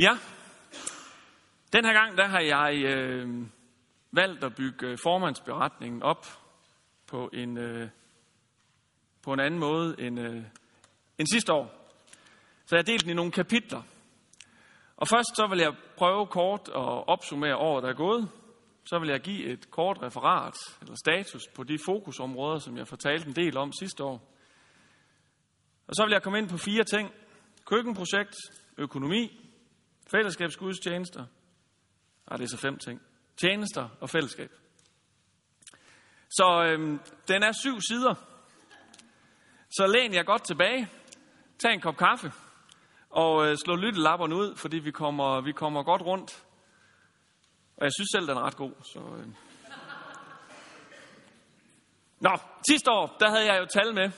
Ja, den her gang der har jeg øh, valgt at bygge øh, formandsberetningen op på en, øh, på en anden måde end, øh, end sidste år. Så jeg har delt den i nogle kapitler. Og først så vil jeg prøve kort at opsummere året, der er gået. Så vil jeg give et kort referat eller status på de fokusområder, som jeg fortalte en del om sidste år. Og så vil jeg komme ind på fire ting. Køkkenprojekt, økonomi, fællesskabsgudstjenester. Ej, det er så fem ting. Tjenester og fællesskab. Så øhm, den er syv sider. Så læn jeg godt tilbage. Tag en kop kaffe. Og øh, slå lyttelapperne ud, fordi vi kommer, vi kommer godt rundt. Og jeg synes selv, den er ret god. Så, øh. Nå, sidste år, der havde jeg jo tal med.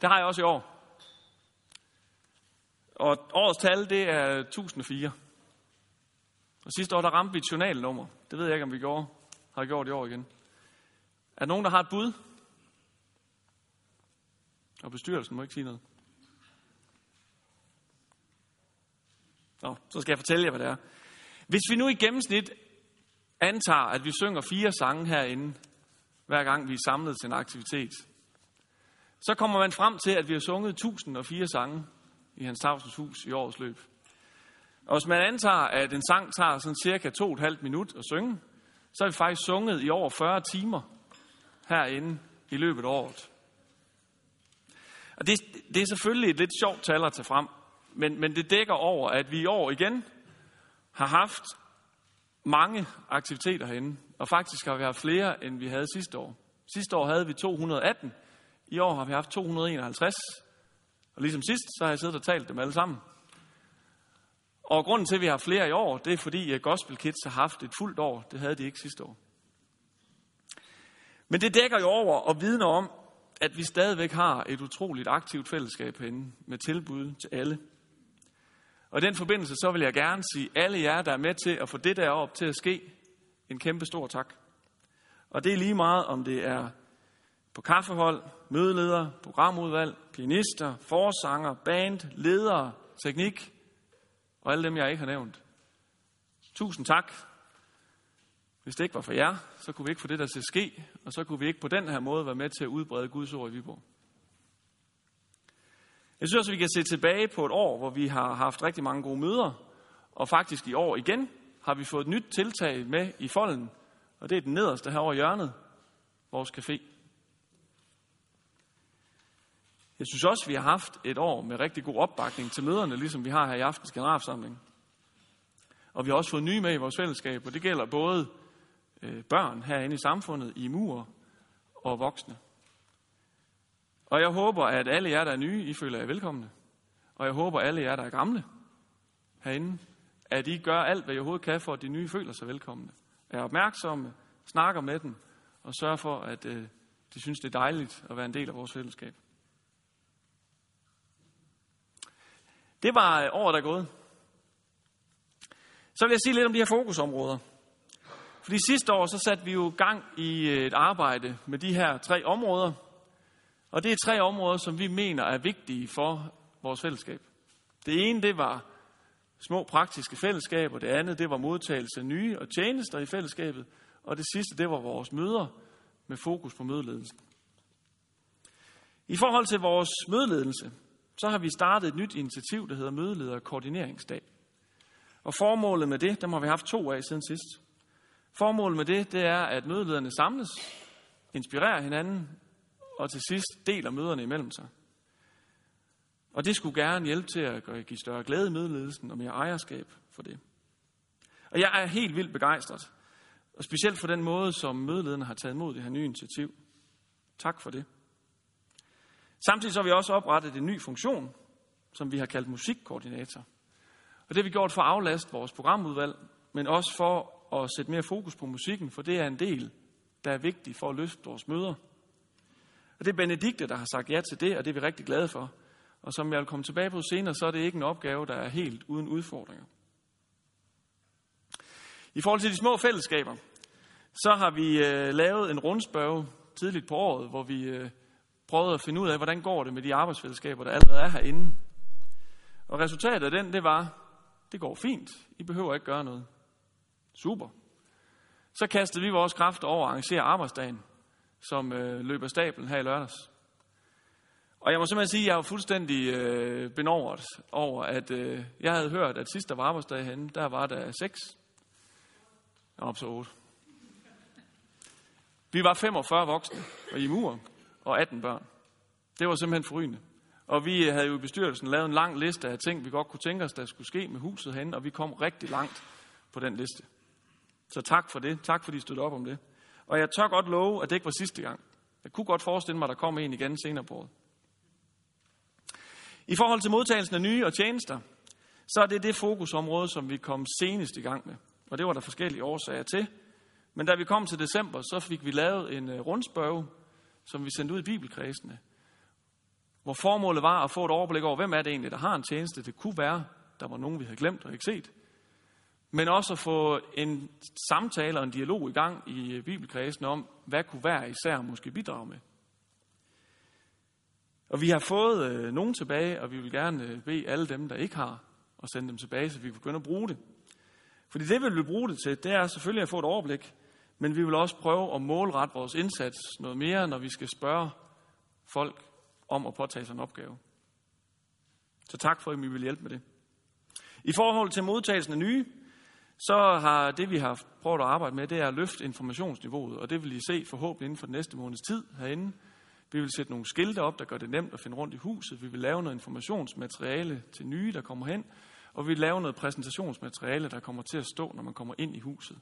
Det har jeg også i år. Og årets tal, det er 1004. Og sidste år, der ramte vi et journalnummer. Det ved jeg ikke, om vi gjorde. Har gjort i år igen. Er der nogen, der har et bud? Og bestyrelsen må ikke sige noget. Nå, så skal jeg fortælle jer, hvad det er. Hvis vi nu i gennemsnit antager, at vi synger fire sange herinde, hver gang vi er samlet til en aktivitet, så kommer man frem til, at vi har sunget 1004 sange i Hans Tavsens hus i årets løb. Og hvis man antager, at en sang tager sådan cirka to og et halvt minut at synge, så har vi faktisk sunget i over 40 timer herinde i løbet af året. Og det, det er selvfølgelig et lidt sjovt tal at tage frem, men, men det dækker over, at vi i år igen har haft mange aktiviteter herinde. Og faktisk har vi haft flere, end vi havde sidste år. Sidste år havde vi 218. I år har vi haft 251. Og ligesom sidst, så har jeg siddet og talt dem alle sammen. Og grunden til, at vi har flere i år, det er fordi at Gospel Kids har haft et fuldt år. Det havde de ikke sidste år. Men det dækker jo over og vidner om, at vi stadigvæk har et utroligt aktivt fællesskab herinde med tilbud til alle. Og i den forbindelse, så vil jeg gerne sige alle jer, der er med til at få det der op til at ske, en kæmpe stor tak. Og det er lige meget, om det er på kaffehold, mødeleder, programudvalg, pianister, forsanger, band, ledere, teknik og alle dem, jeg ikke har nævnt. Tusind tak. Hvis det ikke var for jer, så kunne vi ikke få det der til at ske, og så kunne vi ikke på den her måde være med til at udbrede Guds ord i Viborg. Jeg synes også, at vi kan se tilbage på et år, hvor vi har haft rigtig mange gode møder, og faktisk i år igen har vi fået et nyt tiltag med i folden, og det er den nederste her over hjørnet, vores café. Jeg synes også, vi har haft et år med rigtig god opbakning til møderne, ligesom vi har her i aftens generalforsamling. Og vi har også fået nye med i vores fællesskab, og det gælder både øh, børn herinde i samfundet, i mur og voksne. Og jeg håber, at alle jer, der er nye, I føler jer velkomne. Og jeg håber, at alle jer, der er gamle herinde, at I gør alt, hvad I overhovedet kan, for at de nye føler sig velkomne. Er opmærksomme, snakker med dem, og sørger for, at øh, de synes, det er dejligt at være en del af vores fællesskab. Det var øh, året, der er gået. Så vil jeg sige lidt om de her fokusområder. Fordi sidste år, så satte vi jo gang i øh, et arbejde med de her tre områder. Og det er tre områder, som vi mener er vigtige for vores fællesskab. Det ene, det var små praktiske fællesskaber. Det andet, det var modtagelse af nye og tjenester i fællesskabet. Og det sidste, det var vores møder med fokus på mødeledelsen. I forhold til vores mødeledelse, så har vi startet et nyt initiativ, der hedder Mødeleder Koordineringsdag. Og formålet med det, dem har vi haft to af siden sidst. Formålet med det, det er, at mødelederne samles, inspirerer hinanden, og til sidst deler møderne imellem sig. Og det skulle gerne hjælpe til at give større glæde i mødeledelsen og mere ejerskab for det. Og jeg er helt vildt begejstret. Og specielt for den måde, som mødelederne har taget imod det her nye initiativ. Tak for det. Samtidig så har vi også oprettet en ny funktion, som vi har kaldt musikkoordinator. Og det har vi gjort for at aflaste vores programudvalg, men også for at sætte mere fokus på musikken, for det er en del, der er vigtig for at løfte vores møder. Og det er Benedikte, der har sagt ja til det, og det er vi rigtig glade for. Og som jeg vil komme tilbage på senere, så er det ikke en opgave, der er helt uden udfordringer. I forhold til de små fællesskaber, så har vi øh, lavet en rundspørge tidligt på året, hvor vi øh, prøvede at finde ud af, hvordan går det med de arbejdsfællesskaber, der allerede er herinde. Og resultatet af den, det var, det går fint. I behøver ikke gøre noget. Super. Så kastede vi vores kræfter over at arrangere arbejdsdagen, som øh, løber stablen her i lørdags. Og jeg må simpelthen sige, at jeg var fuldstændig øh, benovret over, at øh, jeg havde hørt, at sidst der var arbejdsdag henne, der var der seks. Op så otte. Vi var 45 voksne og i muren og 18 børn. Det var simpelthen forrygende. Og vi øh, havde jo i bestyrelsen lavet en lang liste af ting, vi godt kunne tænke os, der skulle ske med huset hen, og vi kom rigtig langt på den liste. Så tak for det. Tak fordi I støttede op om det. Og jeg tør godt love, at det ikke var sidste gang. Jeg kunne godt forestille mig, at der kom en igen senere på året. I forhold til modtagelsen af nye og tjenester, så er det det fokusområde, som vi kom senest i gang med. Og det var der forskellige årsager til. Men da vi kom til december, så fik vi lavet en øh, rundspørge, som vi sendte ud i bibelkredsene, hvor formålet var at få et overblik over, hvem er det egentlig, der har en tjeneste. Det kunne være, der var nogen, vi havde glemt og ikke set. Men også at få en samtale og en dialog i gang i bibelkredsen om, hvad kunne være især måske bidrage med. Og vi har fået øh, nogen tilbage, og vi vil gerne øh, bede alle dem, der ikke har, og sende dem tilbage, så vi kan begynde at bruge det. Fordi det, vi vil bruge det til, det er selvfølgelig at få et overblik, men vi vil også prøve at målrette vores indsats noget mere, når vi skal spørge folk om at påtage sig en opgave. Så tak for, at I vil hjælpe med det. I forhold til modtagelsen af nye, så har det, vi har prøvet at arbejde med, det er at løfte informationsniveauet, og det vil I se forhåbentlig inden for den næste måneds tid herinde. Vi vil sætte nogle skilte op, der gør det nemt at finde rundt i huset. Vi vil lave noget informationsmateriale til nye, der kommer hen. Og vi vil lave noget præsentationsmateriale, der kommer til at stå, når man kommer ind i huset.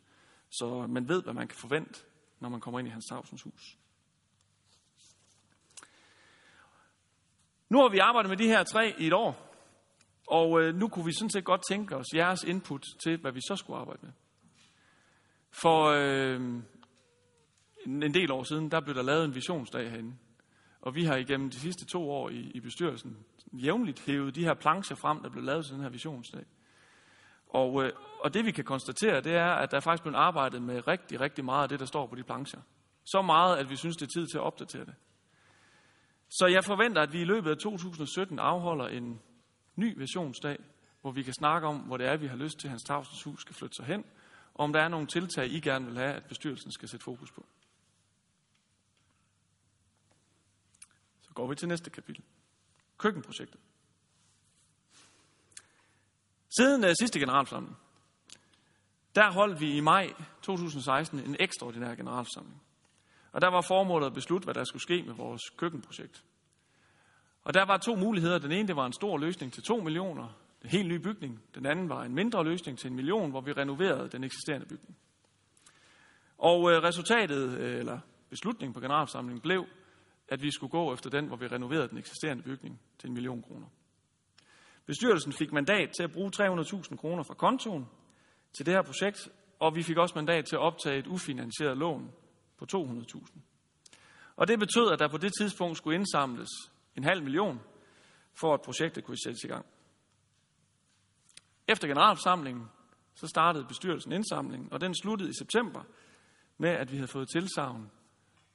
Så man ved, hvad man kan forvente, når man kommer ind i Hans Tavsens hus. Nu har vi arbejdet med de her tre i et år, og øh, nu kunne vi sådan set godt tænke os jeres input til, hvad vi så skulle arbejde med. For øh, en del år siden, der blev der lavet en visionsdag herinde. Og vi har igennem de sidste to år i, i bestyrelsen jævnligt hævet de her plancher frem, der blev lavet til den her visionsdag. Og, øh, og det vi kan konstatere, det er, at der er faktisk blevet arbejdet med rigtig, rigtig meget af det, der står på de plancher. Så meget, at vi synes, det er tid til at opdatere det. Så jeg forventer, at vi i løbet af 2017 afholder en ny visionsdag, hvor vi kan snakke om, hvor det er, vi har lyst til, at Hans Tavsens hus skal flytte sig hen, og om der er nogle tiltag, I gerne vil have, at bestyrelsen skal sætte fokus på. Så går vi til næste kapitel. Køkkenprojektet. Siden uh, sidste generalforsamling, der holdt vi i maj 2016 en ekstraordinær generalforsamling. Og der var formålet at beslutte, hvad der skulle ske med vores køkkenprojekt. Og der var to muligheder. Den ene det var en stor løsning til 2 millioner, en helt ny bygning. Den anden var en mindre løsning til en million, hvor vi renoverede den eksisterende bygning. Og øh, resultatet, øh, eller beslutningen på generalforsamlingen, blev, at vi skulle gå efter den, hvor vi renoverede den eksisterende bygning til en million kroner. Bestyrelsen fik mandat til at bruge 300.000 kroner fra kontoen til det her projekt, og vi fik også mandat til at optage et ufinansieret lån på 200.000. Og det betød, at der på det tidspunkt skulle indsamles en halv million, for at projektet kunne sættes i gang. Efter generalforsamlingen, så startede bestyrelsen indsamlingen, og den sluttede i september med, at vi havde fået tilsavn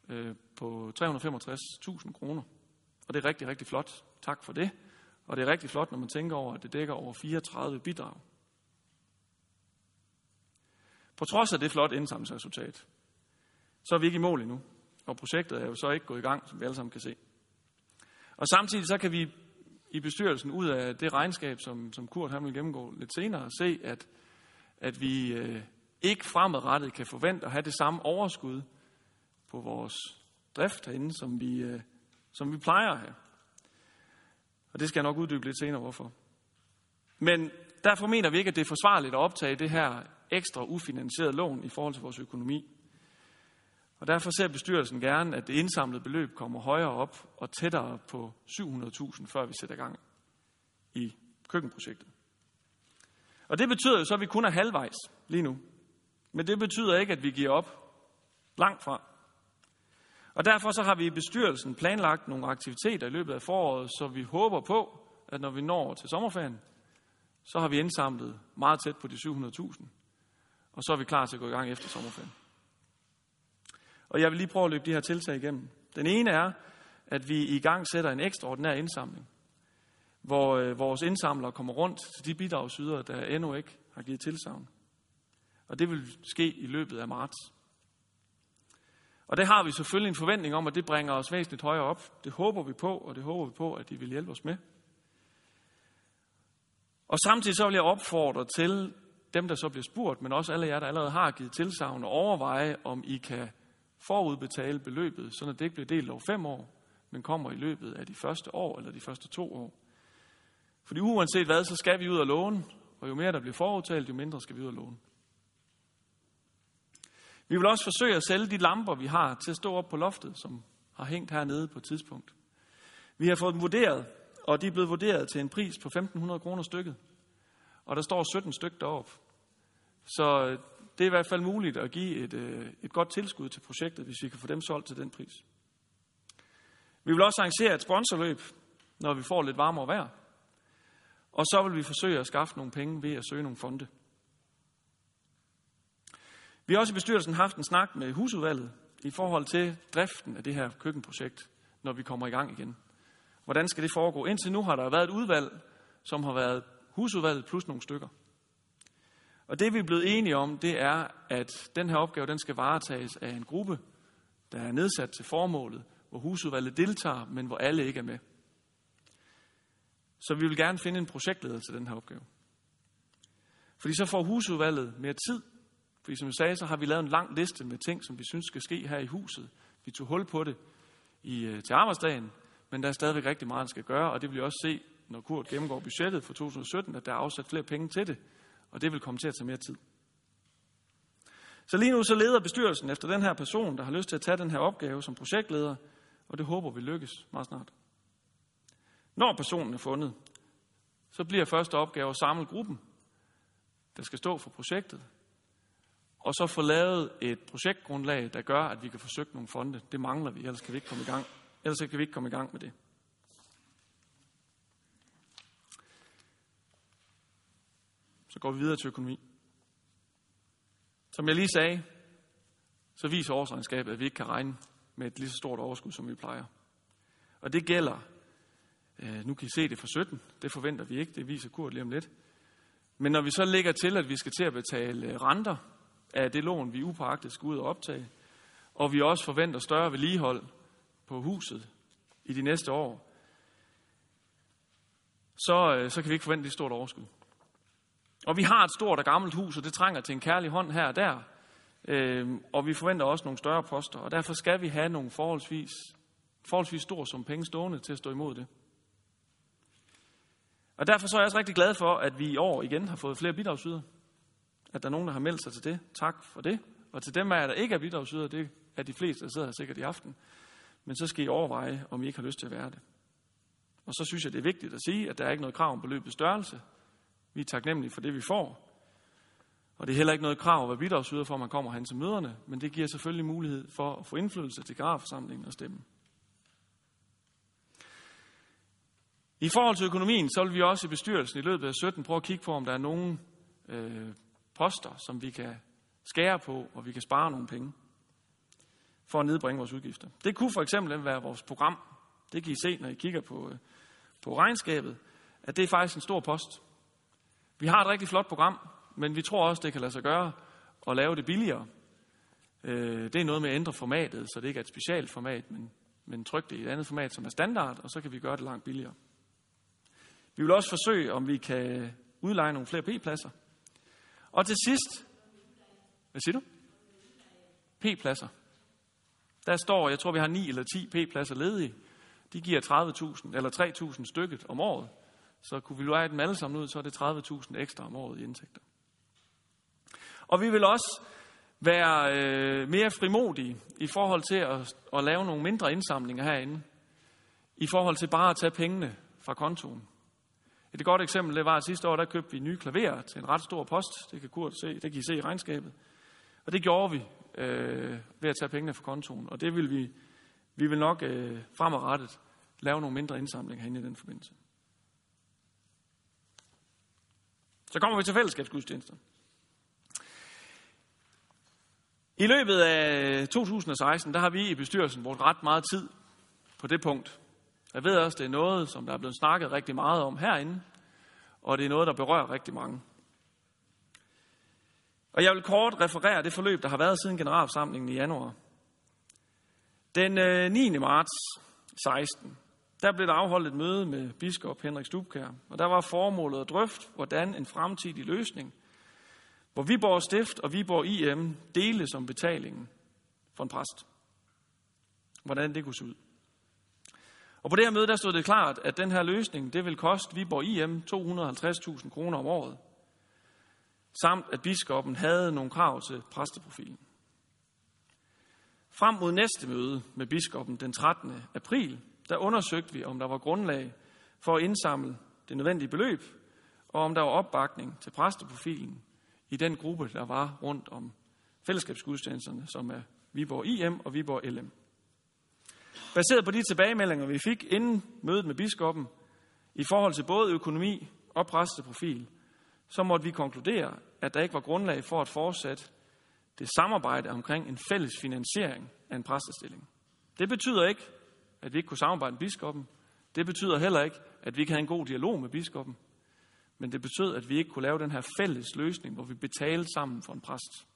øh, på 365.000 kroner. Og det er rigtig, rigtig flot. Tak for det. Og det er rigtig flot, når man tænker over, at det dækker over 34 bidrag. På trods af det flot indsamlingsresultat, så er vi ikke i mål endnu. Og projektet er jo så ikke gået i gang, som vi alle sammen kan se. Og samtidig så kan vi i bestyrelsen ud af det regnskab, som, som Kurt han vil gennemgå lidt senere, se, at, at vi øh, ikke fremadrettet kan forvente at have det samme overskud på vores drift herinde, som vi, øh, som vi plejer at have. Og det skal jeg nok uddybe lidt senere, hvorfor. Men derfor mener vi ikke, at det er forsvarligt at optage det her ekstra ufinansierede lån i forhold til vores økonomi. Og derfor ser bestyrelsen gerne, at det indsamlede beløb kommer højere op og tættere på 700.000, før vi sætter gang i køkkenprojektet. Og det betyder jo så, at vi kun er halvvejs lige nu. Men det betyder ikke, at vi giver op langt fra. Og derfor så har vi i bestyrelsen planlagt nogle aktiviteter i løbet af foråret, så vi håber på, at når vi når til sommerferien, så har vi indsamlet meget tæt på de 700.000, og så er vi klar til at gå i gang efter sommerferien. Og jeg vil lige prøve at løbe de her tiltag igennem. Den ene er, at vi i gang sætter en ekstraordinær indsamling, hvor øh, vores indsamlere kommer rundt til de bidragsydere, der endnu ikke har givet tilsavn. Og det vil ske i løbet af marts. Og det har vi selvfølgelig en forventning om, at det bringer os væsentligt højere op. Det håber vi på, og det håber vi på, at de vil hjælpe os med. Og samtidig så vil jeg opfordre til dem, der så bliver spurgt, men også alle jer, der allerede har givet tilsavn, og overveje, om I kan forudbetale beløbet, så det ikke bliver delt over fem år, men kommer i løbet af de første år eller de første to år. Fordi uanset hvad, så skal vi ud og låne, og jo mere der bliver forudtalt, jo mindre skal vi ud og låne. Vi vil også forsøge at sælge de lamper, vi har, til at stå op på loftet, som har hængt hernede på et tidspunkt. Vi har fået dem vurderet, og de er blevet vurderet til en pris på 1.500 kroner stykket. Og der står 17 stykker deroppe. Så øh, det er i hvert fald muligt at give et, øh, et godt tilskud til projektet, hvis vi kan få dem solgt til den pris. Vi vil også arrangere et sponsorløb, når vi får lidt varmere vejr. Og så vil vi forsøge at skaffe nogle penge ved at søge nogle fonde. Vi har også i bestyrelsen haft en snak med husudvalget i forhold til driften af det her køkkenprojekt, når vi kommer i gang igen. Hvordan skal det foregå? Indtil nu har der været et udvalg, som har været husudvalget plus nogle stykker. Og det vi er blevet enige om, det er, at den her opgave den skal varetages af en gruppe, der er nedsat til formålet, hvor husudvalget deltager, men hvor alle ikke er med. Så vi vil gerne finde en projektleder til den her opgave. Fordi så får husudvalget mere tid. Fordi som jeg sagde, så har vi lavet en lang liste med ting, som vi synes skal ske her i huset. Vi tog hul på det i, øh, til arbejdsdagen, men der er stadigvæk rigtig meget, der skal gøre, og det vil vi også se, når Kurt gennemgår budgettet for 2017, at der er afsat flere penge til det, og det vil komme til at tage mere tid. Så lige nu så leder bestyrelsen efter den her person, der har lyst til at tage den her opgave som projektleder, og det håber vi lykkes meget snart. Når personen er fundet, så bliver første opgave at samle gruppen, der skal stå for projektet, og så få lavet et projektgrundlag, der gør, at vi kan forsøge nogle fonde. Det mangler vi, ellers kan vi ikke komme i gang. Ellers kan vi ikke komme i gang med det. Så går vi videre til økonomi. Som jeg lige sagde, så viser årsregnskabet, at vi ikke kan regne med et lige så stort overskud, som vi plejer. Og det gælder, øh, nu kan I se det fra 17, det forventer vi ikke, det viser Kurt lige om lidt. Men når vi så lægger til, at vi skal til at betale øh, renter af det lån, vi upåagtet skal ud og optage, og vi også forventer større vedligehold på huset i de næste år, så, øh, så kan vi ikke forvente et stort overskud. Og vi har et stort og gammelt hus, og det trænger til en kærlig hånd her og der. Øh, og vi forventer også nogle større poster, og derfor skal vi have nogle forholdsvis, forholdsvis store som penge stående til at stå imod det. Og derfor så er jeg også rigtig glad for, at vi i år igen har fået flere bidragsyder. At der er nogen, der har meldt sig til det. Tak for det. Og til dem af jer, der ikke er bidragsyder, det er de fleste, der sidder her sikkert i aften. Men så skal I overveje, om I ikke har lyst til at være det. Og så synes jeg, det er vigtigt at sige, at der er ikke noget krav om beløbets størrelse. Vi er taknemmelige for det, vi får. Og det er heller ikke noget krav at være bidragsyder for, at man kommer hen til møderne, men det giver selvfølgelig mulighed for at få indflydelse til generalforsamlingen og stemme. I forhold til økonomien, så vil vi også i bestyrelsen i løbet af 17 prøve at kigge på, om der er nogle øh, poster, som vi kan skære på, og vi kan spare nogle penge for at nedbringe vores udgifter. Det kunne for eksempel være vores program. Det kan I se, når I kigger på, øh, på regnskabet, at det er faktisk en stor post. Vi har et rigtig flot program, men vi tror også, det kan lade sig gøre at lave det billigere. Øh, det er noget med at ændre formatet, så det ikke er et specielt format, men, men tryk det i et andet format, som er standard, og så kan vi gøre det langt billigere. Vi vil også forsøge, om vi kan udleje nogle flere P-pladser. Og til sidst, hvad siger du? P-pladser. Der står, jeg tror vi har 9 eller 10 P-pladser ledige. De giver 30.000 eller 3.000 stykket om året. Så kunne vi lege dem alle sammen ud, så er det 30.000 ekstra om året i indtægter. Og vi vil også være øh, mere frimodige i forhold til at, at lave nogle mindre indsamlinger herinde. I forhold til bare at tage pengene fra kontoen. Et godt eksempel det var, at sidste år der købte vi nye klaverer til en ret stor post. Det kan, Kurt se, det kan I se i regnskabet. Og det gjorde vi øh, ved at tage pengene fra kontoen. Og det vil vi, vi vil nok øh, fremadrettet lave nogle mindre indsamlinger herinde i den forbindelse. Så kommer vi til fællesskabsgudstjenester. I løbet af 2016, der har vi i bestyrelsen brugt ret meget tid på det punkt. Jeg ved også, det er noget, som der er blevet snakket rigtig meget om herinde, og det er noget, der berører rigtig mange. Og jeg vil kort referere det forløb, der har været siden generalforsamlingen i januar. Den øh, 9. Marts 16, der blev der afholdt et møde med biskop Henrik Stubkær, og der var formålet at drøfte, hvordan en fremtidig løsning, hvor Viborg Stift og Viborg IM deles som betalingen for en præst. Hvordan det kunne se ud. Og på det her møde, der stod det klart, at den her løsning, det vil koste Viborg IM 250.000 kroner om året. Samt at biskoppen havde nogle krav til præsteprofilen. Frem mod næste møde med biskoppen den 13. april, der undersøgte vi, om der var grundlag for at indsamle det nødvendige beløb, og om der var opbakning til præsteprofilen i den gruppe, der var rundt om fællesskabsgudstjenesterne, som er Viborg IM og Viborg LM. Baseret på de tilbagemeldinger, vi fik inden mødet med biskoppen, i forhold til både økonomi og præsteprofil, så måtte vi konkludere, at der ikke var grundlag for at fortsætte det samarbejde omkring en fælles finansiering af en præstestilling. Det betyder ikke, at vi ikke kunne samarbejde med biskoppen. Det betyder heller ikke, at vi ikke havde en god dialog med biskoppen. Men det betød, at vi ikke kunne lave den her fælles løsning, hvor vi betalte sammen for en præst.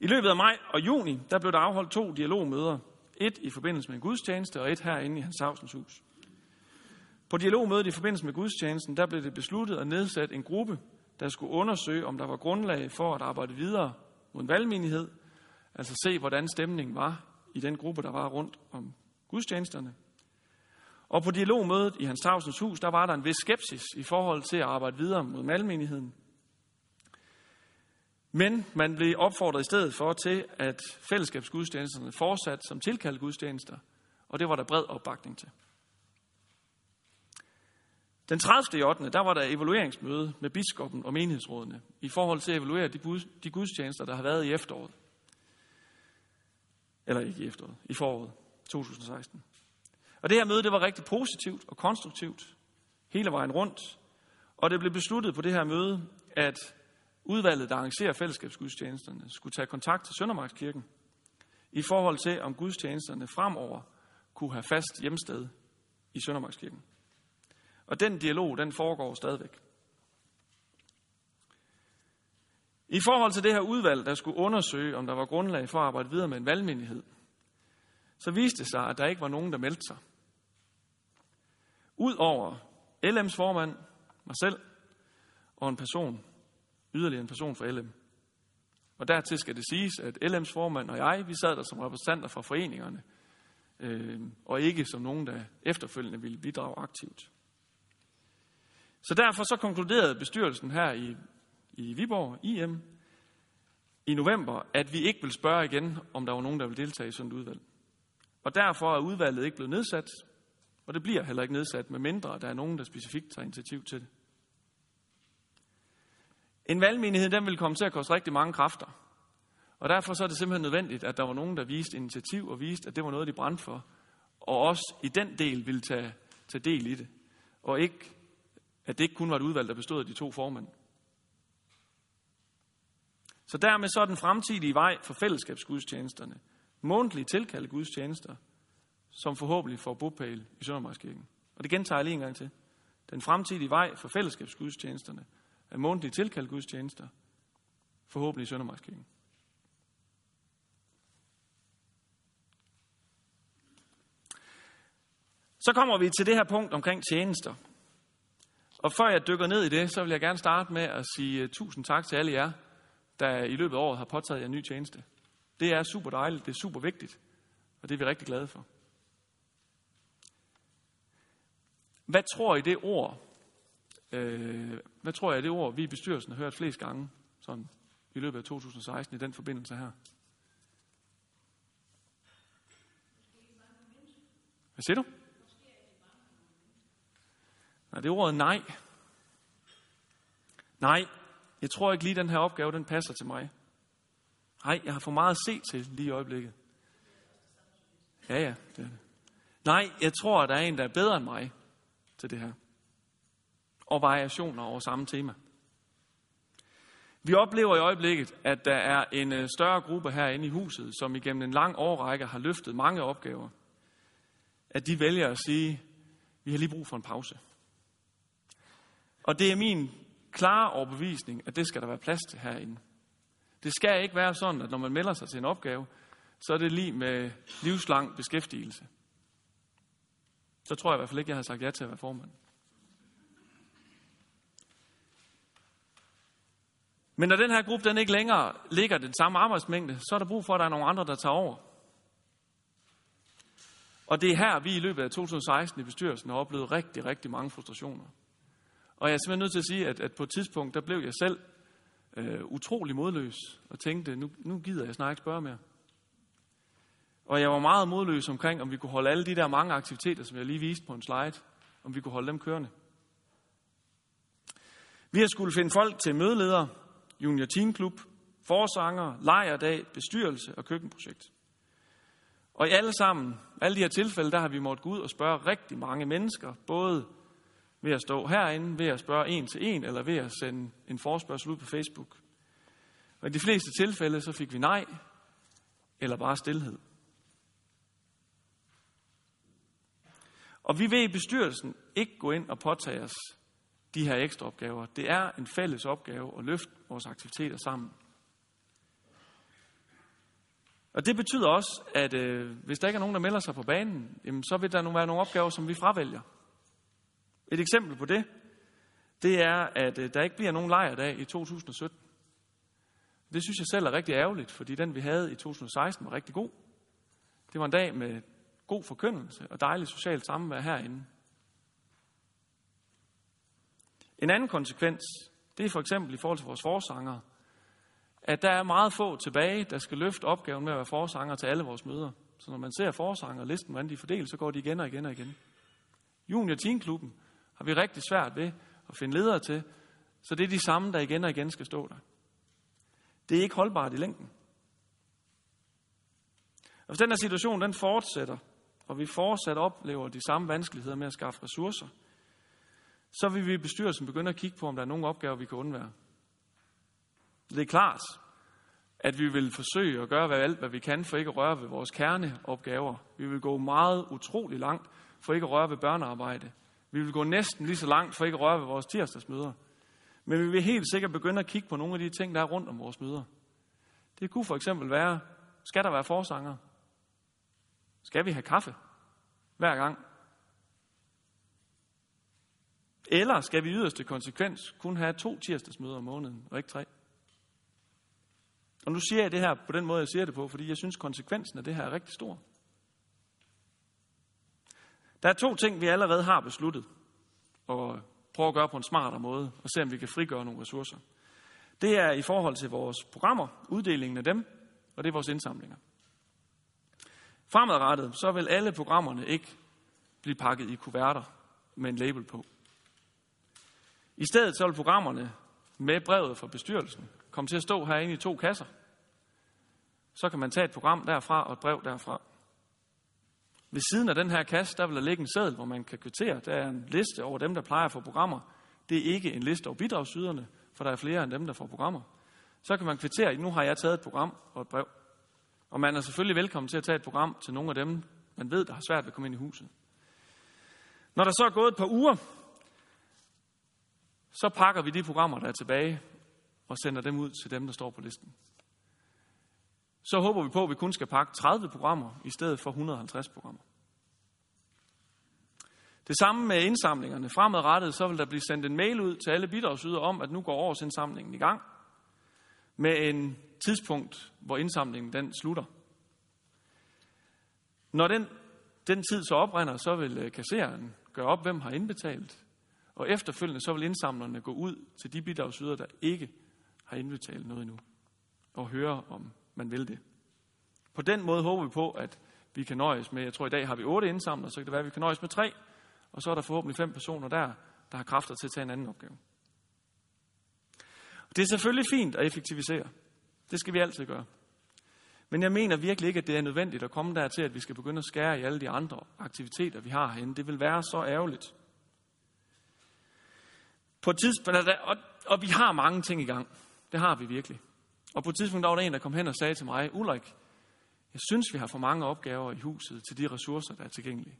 I løbet af maj og juni, der blev der afholdt to dialogmøder. Et i forbindelse med en gudstjeneste, og et herinde i Hans Havsens hus. På dialogmødet i forbindelse med gudstjenesten, der blev det besluttet at nedsætte en gruppe, der skulle undersøge, om der var grundlag for at arbejde videre mod en valgmenighed, altså se, hvordan stemningen var i den gruppe, der var rundt om gudstjenesterne. Og på dialogmødet i Hans Tavsens hus, der var der en vis skepsis i forhold til at arbejde videre mod malmenigheden. Men man blev opfordret i stedet for til, at fællesskabsgudstjenesterne fortsat som tilkaldt gudstjenester, og det var der bred opbakning til. Den 30. i 8. der var der evalueringsmøde med biskoppen og menighedsrådene i forhold til at evaluere de gudstjenester, der har været i efteråret. Eller ikke i efteråret, i foråret 2016. Og det her møde, det var rigtig positivt og konstruktivt hele vejen rundt. Og det blev besluttet på det her møde, at udvalget, der arrangerer fællesskabsgudstjenesterne, skulle tage kontakt til Søndermarkskirken i forhold til, om gudstjenesterne fremover kunne have fast hjemsted i Søndermarkskirken. Og den dialog, den foregår stadigvæk. I forhold til det her udvalg, der skulle undersøge, om der var grundlag for at arbejde videre med en valgmenighed, så viste det sig, at der ikke var nogen, der meldte sig. Udover LM's formand, mig selv og en person, yderligere en person fra LM. Og dertil skal det siges, at LM's formand og jeg, vi sad der som repræsentanter for foreningerne, øh, og ikke som nogen, der efterfølgende ville bidrage aktivt. Så derfor så konkluderede bestyrelsen her i, i Viborg, IM, i november, at vi ikke vil spørge igen, om der var nogen, der vil deltage i sådan et udvalg. Og derfor er udvalget ikke blevet nedsat, og det bliver heller ikke nedsat, med mindre der er nogen, der specifikt tager initiativ til det. En valgmenighed, den vil komme til at koste rigtig mange kræfter. Og derfor så er det simpelthen nødvendigt, at der var nogen, der viste initiativ og viste, at det var noget, de brændte for. Og også i den del ville tage, tage del i det. Og ikke at det ikke kun var et udvalg, der bestod af de to formænd. Så dermed så er den fremtidige vej for fællesskabsgudstjenesterne månedlige tilkaldte gudstjenester, som forhåbentlig får bopæl i Søndermarkskirken. Og det gentager jeg lige en gang til. Den fremtidige vej for fællesskabsgudstjenesterne er månedlige tilkaldte gudstjenester, forhåbentlig i Søndermarkskirken. Så kommer vi til det her punkt omkring tjenester. Og før jeg dykker ned i det, så vil jeg gerne starte med at sige eh, tusind tak til alle jer, der i løbet af året har påtaget jer en ny tjeneste. Det er super dejligt, det er super vigtigt, og det er vi rigtig glade for. Hvad tror I det ord, øh, hvad tror jeg det ord, vi i bestyrelsen har hørt flest gange sådan, i løbet af 2016 i den forbindelse her? Hvad siger du? Nej, det er ordet nej. Nej, jeg tror ikke lige, den her opgave, den passer til mig. Nej, jeg har for meget at se til lige i øjeblikket. Ja, ja. Det er det. Nej, jeg tror, at der er en, der er bedre end mig til det her. Og variationer over samme tema. Vi oplever i øjeblikket, at der er en øh, større gruppe herinde i huset, som igennem en lang årrække har løftet mange opgaver. at de vælger at sige, vi har lige brug for en pause. Og det er min klare overbevisning, at det skal der være plads til herinde. Det skal ikke være sådan, at når man melder sig til en opgave, så er det lige med livslang beskæftigelse. Så tror jeg i hvert fald ikke, jeg har sagt ja til at være formand. Men når den her gruppe den ikke længere ligger den samme arbejdsmængde, så er der brug for, at der er nogle andre, der tager over. Og det er her, vi i løbet af 2016 i bestyrelsen har oplevet rigtig, rigtig mange frustrationer. Og jeg er simpelthen nødt til at sige, at, at på et tidspunkt, der blev jeg selv øh, utrolig modløs og tænkte, nu, nu gider jeg snart ikke spørge mere. Og jeg var meget modløs omkring, om vi kunne holde alle de der mange aktiviteter, som jeg lige viste på en slide, om vi kunne holde dem kørende. Vi har skulle finde folk til mødeleder, junior teamklub, forsanger, lejerdag, bestyrelse og køkkenprojekt. Og i alle sammen, alle de her tilfælde, der har vi måttet gå ud og spørge rigtig mange mennesker, både ved at stå herinde, ved at spørge en til en, eller ved at sende en forspørgsel ud på Facebook. Og i de fleste tilfælde, så fik vi nej, eller bare stillhed. Og vi vil i bestyrelsen ikke gå ind og påtage os de her ekstra opgaver. Det er en fælles opgave at løfte vores aktiviteter sammen. Og det betyder også, at øh, hvis der ikke er nogen, der melder sig på banen, jamen, så vil der nu være nogle opgaver, som vi fravælger. Et eksempel på det, det er, at øh, der ikke bliver nogen lejrdag i 2017. Det synes jeg selv er rigtig ærgerligt, fordi den vi havde i 2016 var rigtig god. Det var en dag med god forkyndelse og dejligt socialt samvær herinde. En anden konsekvens, det er for eksempel i forhold til vores forsanger, at der er meget få tilbage, der skal løfte opgaven med at være forsanger til alle vores møder. Så når man ser forsanger listen, hvordan de fordeler, så går de igen og igen og igen. Junior Teenklubben har vi rigtig svært ved at finde ledere til, så det er de samme, der igen og igen skal stå der. Det er ikke holdbart i længden. Og hvis den her situation den fortsætter, og vi fortsat oplever de samme vanskeligheder med at skaffe ressourcer, så vil vi i bestyrelsen begynde at kigge på, om der er nogle opgaver, vi kan undvære. Det er klart, at vi vil forsøge at gøre alt, hvad vi kan, for ikke at røre ved vores kerneopgaver. Vi vil gå meget utrolig langt for ikke at røre ved børnearbejde. Vi vil gå næsten lige så langt for ikke at røre ved vores tirsdagsmøder. Men vi vil helt sikkert begynde at kigge på nogle af de ting, der er rundt om vores møder. Det kunne for eksempel være, skal der være forsanger? Skal vi have kaffe hver gang? Eller skal vi yderste konsekvens kun have to tirsdagsmøder om måneden, og ikke tre? Og nu siger jeg det her på den måde, jeg siger det på, fordi jeg synes, konsekvensen af det her er rigtig stor. Der er to ting, vi allerede har besluttet, og prøve at gøre på en smartere måde, og se om vi kan frigøre nogle ressourcer. Det er i forhold til vores programmer, uddelingen af dem, og det er vores indsamlinger. Fremadrettet, så vil alle programmerne ikke blive pakket i kuverter med en label på. I stedet så vil programmerne med brevet fra bestyrelsen komme til at stå herinde i to kasser. Så kan man tage et program derfra og et brev derfra. Ved siden af den her kasse, der vil der ligge en seddel, hvor man kan kvittere. Der er en liste over dem, der plejer at få programmer. Det er ikke en liste over bidragsyderne, for der er flere end dem, der får programmer. Så kan man kvittere, nu har jeg taget et program og et brev. Og man er selvfølgelig velkommen til at tage et program til nogle af dem, man ved, der har svært ved at komme ind i huset. Når der så er gået et par uger, så pakker vi de programmer, der er tilbage, og sender dem ud til dem, der står på listen. Så håber vi på, at vi kun skal pakke 30 programmer i stedet for 150 programmer. Det samme med indsamlingerne. Fremadrettet så vil der blive sendt en mail ud til alle bidragsydere om, at nu går årsindsamlingen i gang med en tidspunkt, hvor indsamlingen den slutter. Når den, den tid så oprinder, så vil øh, kassereren gøre op, hvem har indbetalt. Og efterfølgende så vil indsamlerne gå ud til de bidragsydere, der ikke har indbetalt noget endnu. Og høre, om man vil det. På den måde håber vi på, at vi kan nøjes med, jeg tror i dag har vi otte indsamlet, så kan det være, at vi kan nøjes med tre, og så er der forhåbentlig fem personer der, der har kræfter til at tage en anden opgave. Det er selvfølgelig fint at effektivisere. Det skal vi altid gøre. Men jeg mener virkelig ikke, at det er nødvendigt at komme dertil, at vi skal begynde at skære i alle de andre aktiviteter, vi har herinde. Det vil være så ærgerligt. På et tidspunkt, og, og vi har mange ting i gang. Det har vi virkelig. Og på et tidspunkt, der var der en, der kom hen og sagde til mig, Ulrik, jeg synes, vi har for mange opgaver i huset til de ressourcer, der er tilgængelige.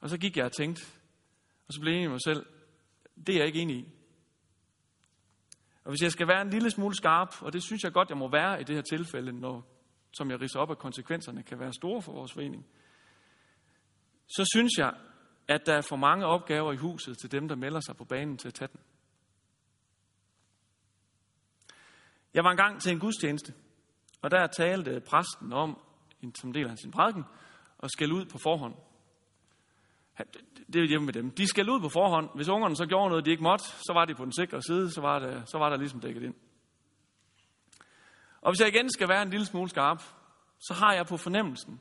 Og så gik jeg og tænkte, og så blev jeg enig med mig selv, det er jeg ikke enig i. Og hvis jeg skal være en lille smule skarp, og det synes jeg godt, jeg må være i det her tilfælde, når, som jeg riser op, at konsekvenserne kan være store for vores forening, så synes jeg, at der er for mange opgaver i huset til dem, der melder sig på banen til at tage den. Jeg var engang til en gudstjeneste, og der talte præsten om, som del af sin prædiken, at skælde ud på forhånd. Det er hjemme med dem. De skal ud på forhånd. Hvis ungerne så gjorde noget, de ikke måtte, så var de på den sikre side, så var, det, så var der ligesom dækket ind. Og hvis jeg igen skal være en lille smule skarp, så har jeg på fornemmelsen,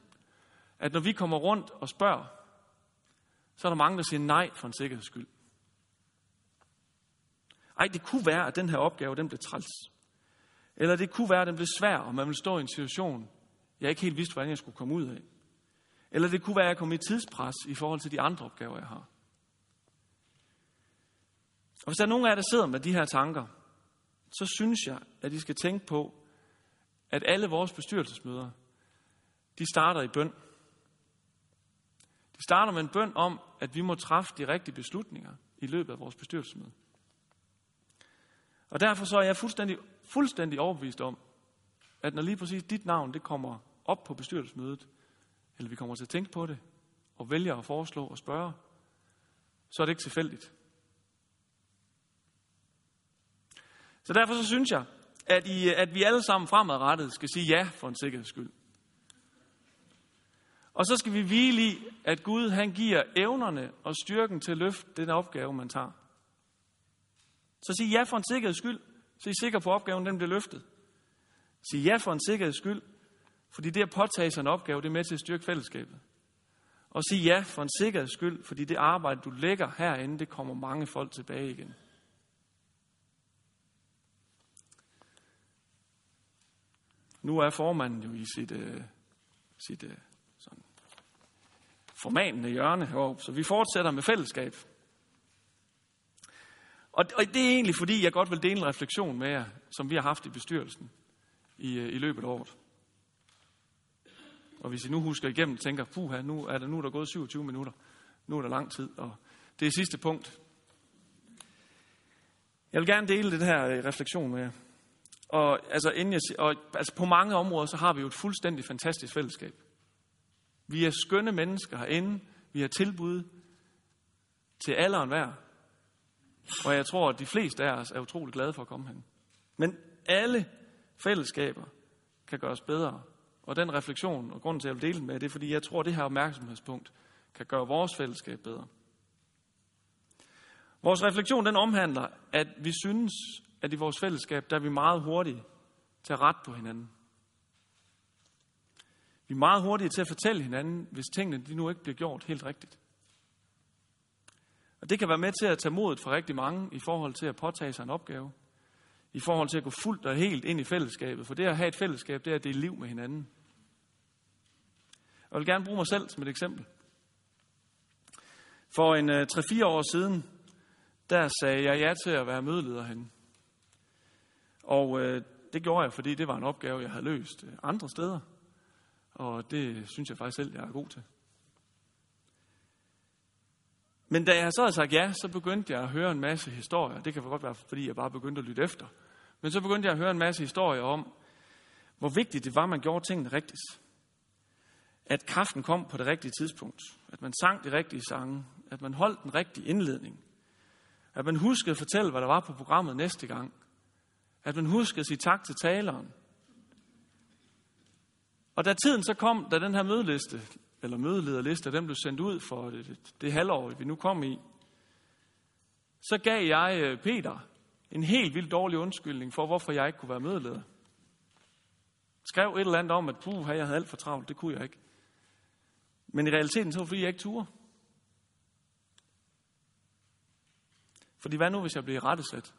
at når vi kommer rundt og spørger, så er der mange, der siger nej for en sikkerheds skyld. Ej, det kunne være, at den her opgave, den blev træls. Eller det kunne være, at den blev svær, og man ville stå i en situation, jeg ikke helt vidste, hvordan jeg skulle komme ud af. Eller det kunne være, at jeg kom i tidspres i forhold til de andre opgaver, jeg har. Og hvis der er nogen af jer, der sidder med de her tanker, så synes jeg, at I skal tænke på, at alle vores bestyrelsesmøder, de starter i bøn. De starter med en bøn om, at vi må træffe de rigtige beslutninger i løbet af vores bestyrelsesmøde. Og derfor så er jeg fuldstændig, fuldstændig overbevist om, at når lige præcis dit navn det kommer op på bestyrelsesmødet, eller vi kommer til at tænke på det, og vælger at foreslå og spørge, så er det ikke tilfældigt. Så derfor så synes jeg, at, I, at vi alle sammen fremadrettet skal sige ja for en sikkerheds skyld. Og så skal vi hvile i, at Gud han giver evnerne og styrken til at løfte den opgave, man tager. Så sig ja for en sikkerheds skyld, så I er sikker på, at opgaven den bliver løftet. Sig ja for en sikkerheds skyld, fordi det at påtage sig en opgave, det er med til at styrke fællesskabet. Og sig ja for en sikkerheds skyld, fordi det arbejde, du lægger herinde, det kommer mange folk tilbage igen. Nu er formanden jo i sit, øh, sit øh, sådan formanende hjørne heroppe, så vi fortsætter med fællesskab. Og, og det er egentlig fordi, jeg godt vil dele en refleksion med jer, som vi har haft i bestyrelsen i, øh, i løbet af året. Og hvis I nu husker igennem og tænker, puha, nu er der, nu er der gået 27 minutter, nu er der lang tid, og det er sidste punkt. Jeg vil gerne dele det her øh, refleksion med jer. Og, altså, inden jeg, og altså, på mange områder, så har vi jo et fuldstændig fantastisk fællesskab. Vi er skønne mennesker herinde. Vi har tilbud til alle og enhver. Og jeg tror, at de fleste af os er utrolig glade for at komme hen. Men alle fællesskaber kan gøres bedre. Og den refleksion, og grunden til, at jeg vil dele den med, det er, fordi jeg tror, at det her opmærksomhedspunkt kan gøre vores fællesskab bedre. Vores refleksion, den omhandler, at vi synes, at i vores fællesskab, der er vi meget hurtige til at rette på hinanden. Vi er meget hurtige til at fortælle hinanden, hvis tingene de nu ikke bliver gjort helt rigtigt. Og det kan være med til at tage modet for rigtig mange i forhold til at påtage sig en opgave. I forhold til at gå fuldt og helt ind i fællesskabet. For det at have et fællesskab, det er at dele liv med hinanden. Jeg vil gerne bruge mig selv som et eksempel. For en øh, 3-4 år siden, der sagde jeg ja til at være mødeleder hen. Og øh, det gjorde jeg, fordi det var en opgave, jeg havde løst øh, andre steder. Og det synes jeg faktisk selv, jeg er god til. Men da jeg så havde sagt ja, så begyndte jeg at høre en masse historier. Det kan godt være, fordi jeg bare begyndte at lytte efter. Men så begyndte jeg at høre en masse historier om, hvor vigtigt det var, at man gjorde tingene rigtigt. At kraften kom på det rigtige tidspunkt. At man sang de rigtige sange. At man holdt den rigtige indledning. At man huskede at fortælle, hvad der var på programmet næste gang. At man huskede at sige tak til taleren. Og da tiden så kom, da den her mødeliste, eller mødelederliste, den blev sendt ud for det, det halvår, vi nu kom i, så gav jeg øh, Peter en helt vildt dårlig undskyldning for, hvorfor jeg ikke kunne være mødeleder. Skrev et eller andet om, at puh, jeg havde alt for travlt, det kunne jeg ikke. Men i realiteten så var det, fordi jeg ikke turde. Fordi hvad nu, hvis jeg bliver rettesat?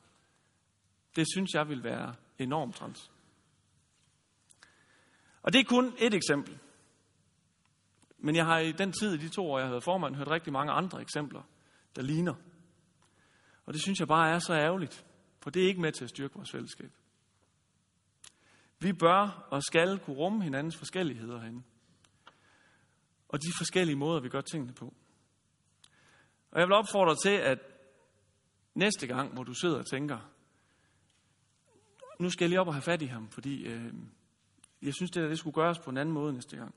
Det synes jeg vil være enormt træls. Og det er kun et eksempel. Men jeg har i den tid, i de to år, jeg har været formand, hørt rigtig mange andre eksempler, der ligner. Og det synes jeg bare er så ærgerligt, for det er ikke med til at styrke vores fællesskab. Vi bør og skal kunne rumme hinandens forskelligheder herinde. Og de forskellige måder, vi gør tingene på. Og jeg vil opfordre til, at næste gang, hvor du sidder og tænker, nu skal jeg lige op og have fat i ham, fordi øh, jeg synes, det, der, det skulle gøres på en anden måde næste gang.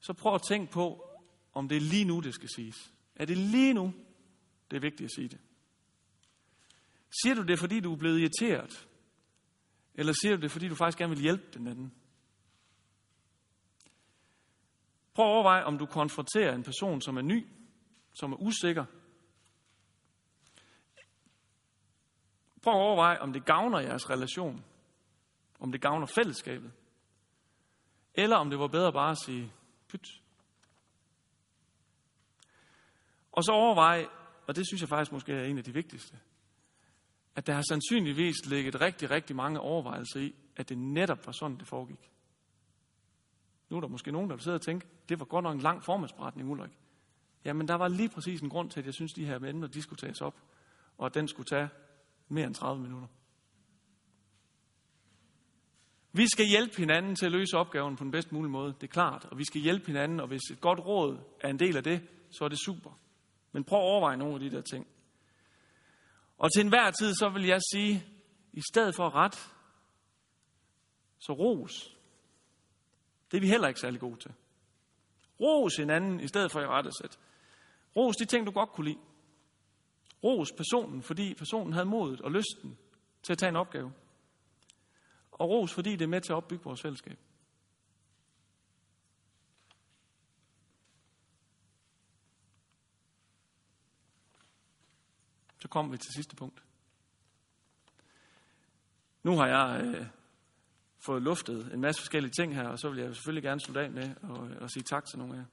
Så prøv at tænke på, om det er lige nu, det skal siges. Er det lige nu, det er vigtigt at sige det? Siger du det, fordi du er blevet irriteret? Eller siger du det, fordi du faktisk gerne vil hjælpe den anden? Prøv at overveje, om du konfronterer en person, som er ny, som er usikker. Prøv at overveje, om det gavner jeres relation. Om det gavner fællesskabet. Eller om det var bedre bare at sige, pyt. Og så overvej, og det synes jeg faktisk måske er en af de vigtigste, at der har sandsynligvis ligget rigtig, rigtig mange overvejelser i, at det netop var sådan, det foregik. Nu er der måske nogen, der sidder sidde og tænke, det var godt nok en lang formandsberetning, Ulrik. Jamen, der var lige præcis en grund til, at jeg synes, de her emner, de skulle tages op, og at den skulle tage mere end 30 minutter. Vi skal hjælpe hinanden til at løse opgaven på den bedst mulige måde, det er klart. Og vi skal hjælpe hinanden, og hvis et godt råd er en del af det, så er det super. Men prøv at overveje nogle af de der ting. Og til enhver tid, så vil jeg sige, i stedet for ret, så ros. Det er vi heller ikke særlig gode til. Ros hinanden i stedet for i rettesæt. Ros de ting, du godt kunne lide. Ros personen, fordi personen havde modet og lysten til at tage en opgave. Og ros, fordi det er med til at opbygge vores fællesskab. Så kommer vi til sidste punkt. Nu har jeg øh, fået luftet en masse forskellige ting her, og så vil jeg selvfølgelig gerne slutte af med at, øh, at sige tak til nogle af jer.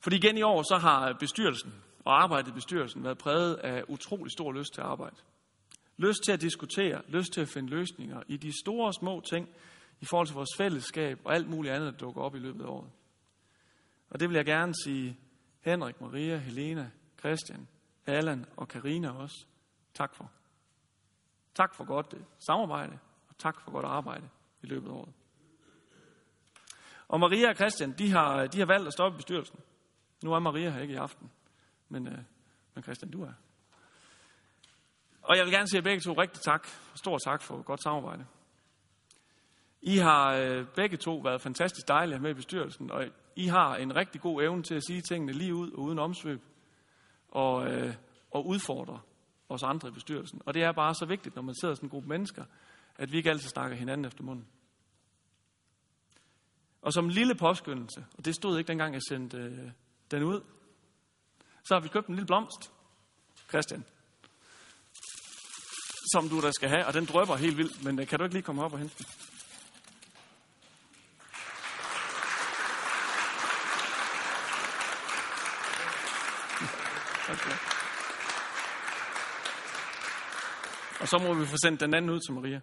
Fordi igen i år, så har bestyrelsen og arbejdet i bestyrelsen været præget af utrolig stor lyst til at arbejde. Lyst til at diskutere, lyst til at finde løsninger i de store og små ting i forhold til vores fællesskab og alt muligt andet, der dukker op i løbet af året. Og det vil jeg gerne sige Henrik, Maria, Helena, Christian, Allan og Karina også. Tak for. Tak for godt øh, samarbejde, og tak for godt arbejde i løbet af året. Og Maria og Christian, de har, de har valgt at stoppe bestyrelsen. Nu er Maria her ikke i aften, men, øh, men Christian, du er. Og jeg vil gerne sige begge to rigtig tak. Stor tak for godt samarbejde. I har øh, begge to været fantastisk dejlige med i bestyrelsen, og I har en rigtig god evne til at sige tingene lige ud og uden omsvøb, og, øh, og udfordre os andre i bestyrelsen. Og det er bare så vigtigt, når man sidder sådan en gruppe mennesker, at vi ikke altid snakker hinanden efter munden. Og som en lille påskyndelse, og det stod ikke dengang, jeg sendte øh, den ud, så har vi købt en lille blomst, Christian, som du der skal have, og den drøber helt vildt, men øh, kan du ikke lige komme op og hente den? Okay. Og så må vi få sendt den anden ud til Maria.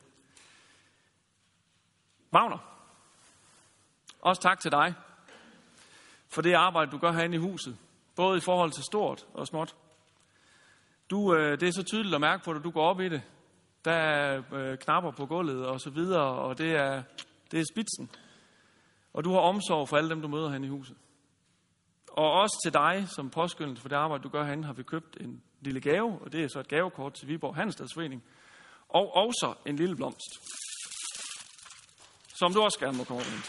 Wagner, også tak til dig for det arbejde, du gør herinde i huset. Både i forhold til stort og småt. Du, øh, det er så tydeligt at mærke på, at du går op i det. Der er øh, knapper på gulvet og så videre, og det er, det er spidsen. Og du har omsorg for alle dem, du møder herinde i huset. Og også til dig, som påskyndelse for det arbejde, du gør herinde, har vi købt en lille gave, og det er så et gavekort til Viborg Handelsstadsforening. Og også en lille blomst, som du også gerne må komme ind.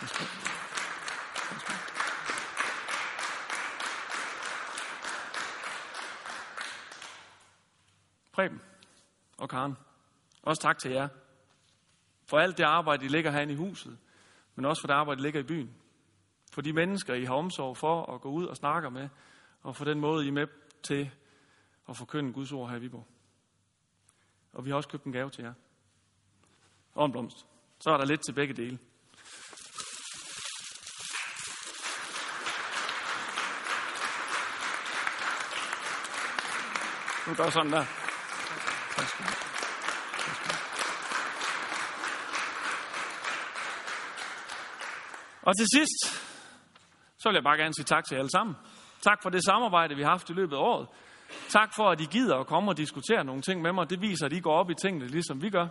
Preben og Karen, også tak til jer. For alt det arbejde, I ligger herinde i huset, men også for det arbejde, I ligger i byen. For de mennesker, I har omsorg for at gå ud og snakke med, og for den måde, I er med til at forkynde Guds ord her i Viborg. Og vi har også købt en gave til jer. Og en blomst. Så er der lidt til begge dele. Nu gør sådan der. Og til sidst, så vil jeg bare gerne sige tak til jer alle sammen. Tak for det samarbejde, vi har haft i løbet af året. Tak for, at I gider at komme og diskutere nogle ting med mig. Det viser, at I går op i tingene, ligesom vi gør.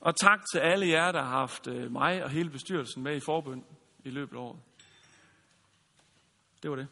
Og tak til alle jer, der har haft øh, mig og hele bestyrelsen med i forbund i løbet af året. Det var det.